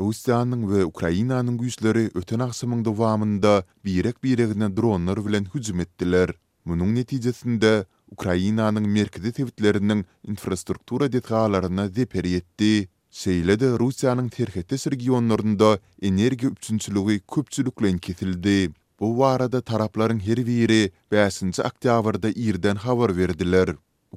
Russiýanyň we Ukrainanyň güýçleri öten agşamyň dowamynda birek-biregine dronlar bilen hüjüm etdiler. Munuň netijesinde, Ukrainanyň merkezi sebitleriniň infrastruktura desgalaryna zeper ýetdi. Şeýle-de Russiýanyň serhetdeş regionlarynda energiýa üpjünçiligi köpçülikleýin kesildi. Bu barada taraplaryň her biri bäşinji oktýabrda irden habar berdiler.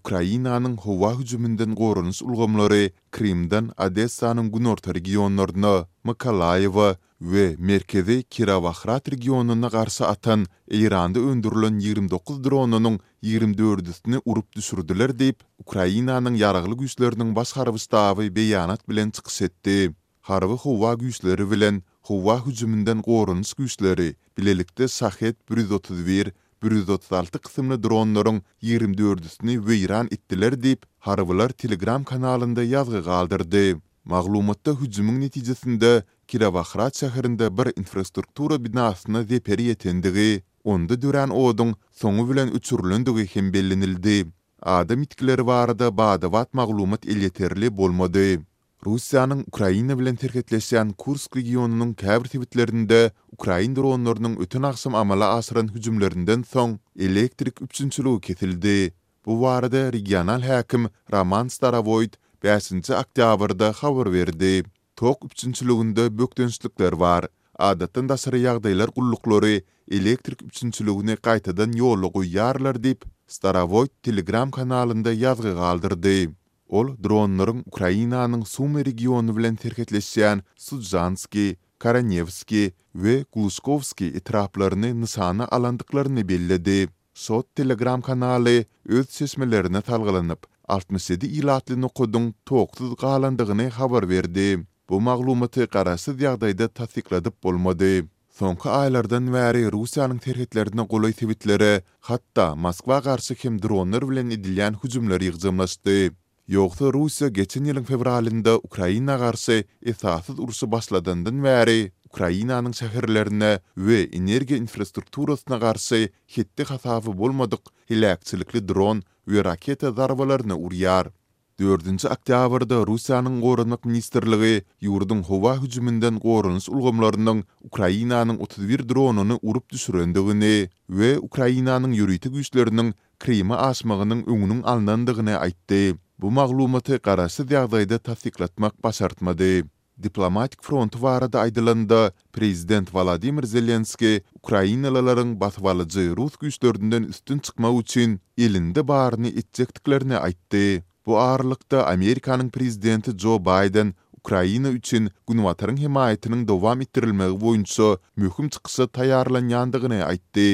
Ukrainanyň howa hüjüminden goranyş ulgamlary Krymdan Odessanyň günorta regionlaryna, Mykolaýiwa we merkezi Kirowahrad regionyna garşy atan Eýranda öndürilen ýigrimi dokuz dronynyň ýigrimi dördüsini urup düşürdiler diýip, Ukrainanyň Ýaragly Güýçleriniň Baş harby ştaby beýanat bilen çykyş etdi. Harby howa güýçleri bilen howa hüjüminden goranyş güýçleri bilelikde Şahed bir ýüz otuz bir, bir ýüz otuz alty kysymly dronlaryň ýigrimi dördüsini weýran etdiler diýip, harbylar Telegram kanalynda ýazgy galdyrdy. Maglumatda hüjümiň netijesinde Kirowahrad şäherinde bir infrastruktura binasyna zeper ýetendigi, onda dörän oduň soňy bilen öçürilenligi hem bellenildi. Adam ýitgileri barada bada-bat maglumat elýeterli bolmady. Russiýanyň Ukraina bilen serhetleşýän Kursk regionynyň käbir sebitlerinde ukrain dronlarynyň öten agşam amala aşyran hüjümlerinden soň elektrik üpjünçiligi kesildi. Bu barada regional häkim Roman Starowoýt bäşinji oktýabrda habar berdi. Tok üpjünçiliginde bökdençlikler bar. Adatdan daşary ýagdaýlar gulluklary elektrik üpjünçiligini gaýtadan ýola goýýarlar diýip, Starowoýt Telegram kanalynda ýazgy galdyrdy. Ol dronlaryň Ukrainanyň Sumy regiony bilen serhetleşýän Sudzhanskiý, Karanewskiý we Gluškowskiý etraplaryny nyşana alandyklaryny belledi. Shod Telegram kanaly öz çeşmelerine salgylanyp, altmyş ýedi ilatly nokadyň toksuz galandygyny habar berdi. Bu maglumaty garaşsyz ýagdaýda tassykladyp bolmady. Soňky aýlardan bäri Russiýanyň serhetlerine golaý sebitlere hatda Moskwa garşy hem dronlar bilen edilýän hüjümler ýygjamlaşdy. Ýogsa Russiýa geçen ýylyň fewralynda Ukraina garşy esassyz urşy başladandan bäri Ukrainanyň şäherlerine we energiýa infrastrukturasyna garşy hetdi-hasaby bolmadyk heläkçilikli dron we raketa zarbalaryny urýar. Dördünji oktýabrda Russiýanyň Goranmak ministrligi ýurduň howa hüjüminden goranyş ulgamlarynyň Ukrainanyň otuz bir dronyny urup düşürendigini we Ukrainanyň ýörite güýçleriniň Kryma aşmagynyň öňüniň alnandygyny aýtdy. Bu maglumaty garaşsyz ýagdaýda tassyklatmak başartmady. Diplomatik fronty barada aýdylanda, prezident Wolodymyr Zelenski ukrainalalaryň basybalyjy rus güýçlerinden üstün çykmak üçin elinde baryny etjekdiklerini aýtdy. Bu aralykda, Amerikanyň prezidenti Jo Baýden Ukraina üçin Günbataryň hemaýatynyň dowam etdirilmegi boýunça möhüm çykyşa taýýarlanýandygyny aýtdy.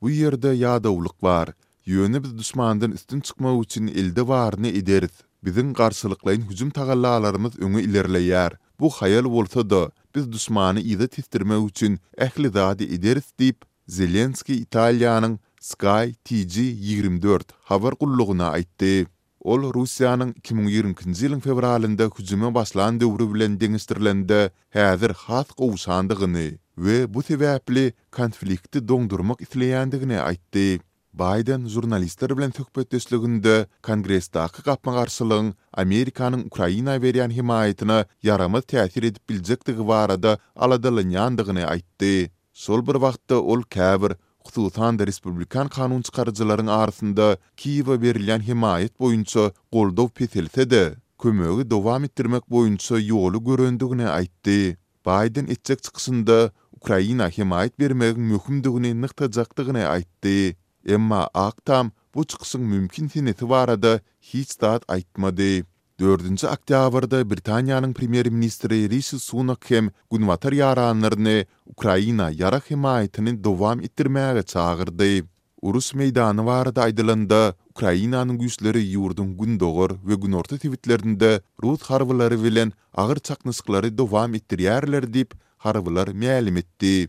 Bu ýerde ýadawlyk bar. Ýöne biz duşmandan üstün çykmak üçin elde baryny ederis. Biziň garşylyklaýyn hüjüm tagallalarymyz öňe ilerleýär. Bu haýal bolsa-da, biz duşmany yza tisdirmek üçin ähli zady ederis diýip, Zelenskiý Italiýanyň Sky TG ýigrimi dört habar gullugyna aýtdy. Ol Russiýanyň iki müň ýigrimi ikinji ýylyň fewralynda hüjüme başlan döwri bilen deňeşdirilende häzir has gowşandygyny we bu sebäpli konflikti doňdurmak isleýändigini aýtdy. Baýden žurnalistler bilen söhbetdeşliginde Kongresdäki gapma-garşylygyň Amerikanyň Ukraina berýän hemaýatyna ýaramaz täsir edip biljekdigi barada aladalanýandygyny aýtdy. Şol bir wagtda, ol käbir, hususan-da, respublikan kanun çykaryjylaryň arasynda Kiýewe berilýän hemaýat boýunça goldaw peselse-de, kömegi dowam etdirmek boýunça ýoly görendigini aýtdy. Baýden etjek çykyşynda Ukraina hemaýat bermegiň möhümdigini nygtajakdygyny aýtdy. Emma Ak Tam bu çykyşyň mümkin senesi barada hiç zat aýtmady. Dördünji oktýabrda Britaniýanyň premýer-ministri Rişi Sunak hem Günbatar ýaranlaryny Ukraina ýarag hemaýatyny dowam etdirmäge çagyrdy. Uruş meýdany barada aýdylanda, Ukrainanyň güýçleri ýurduň gündogar we günorta sebitlerinde rus harbylary bilen agyr çaknyşyklary dowam etdirýärler diýip, harbylar mälim etdi.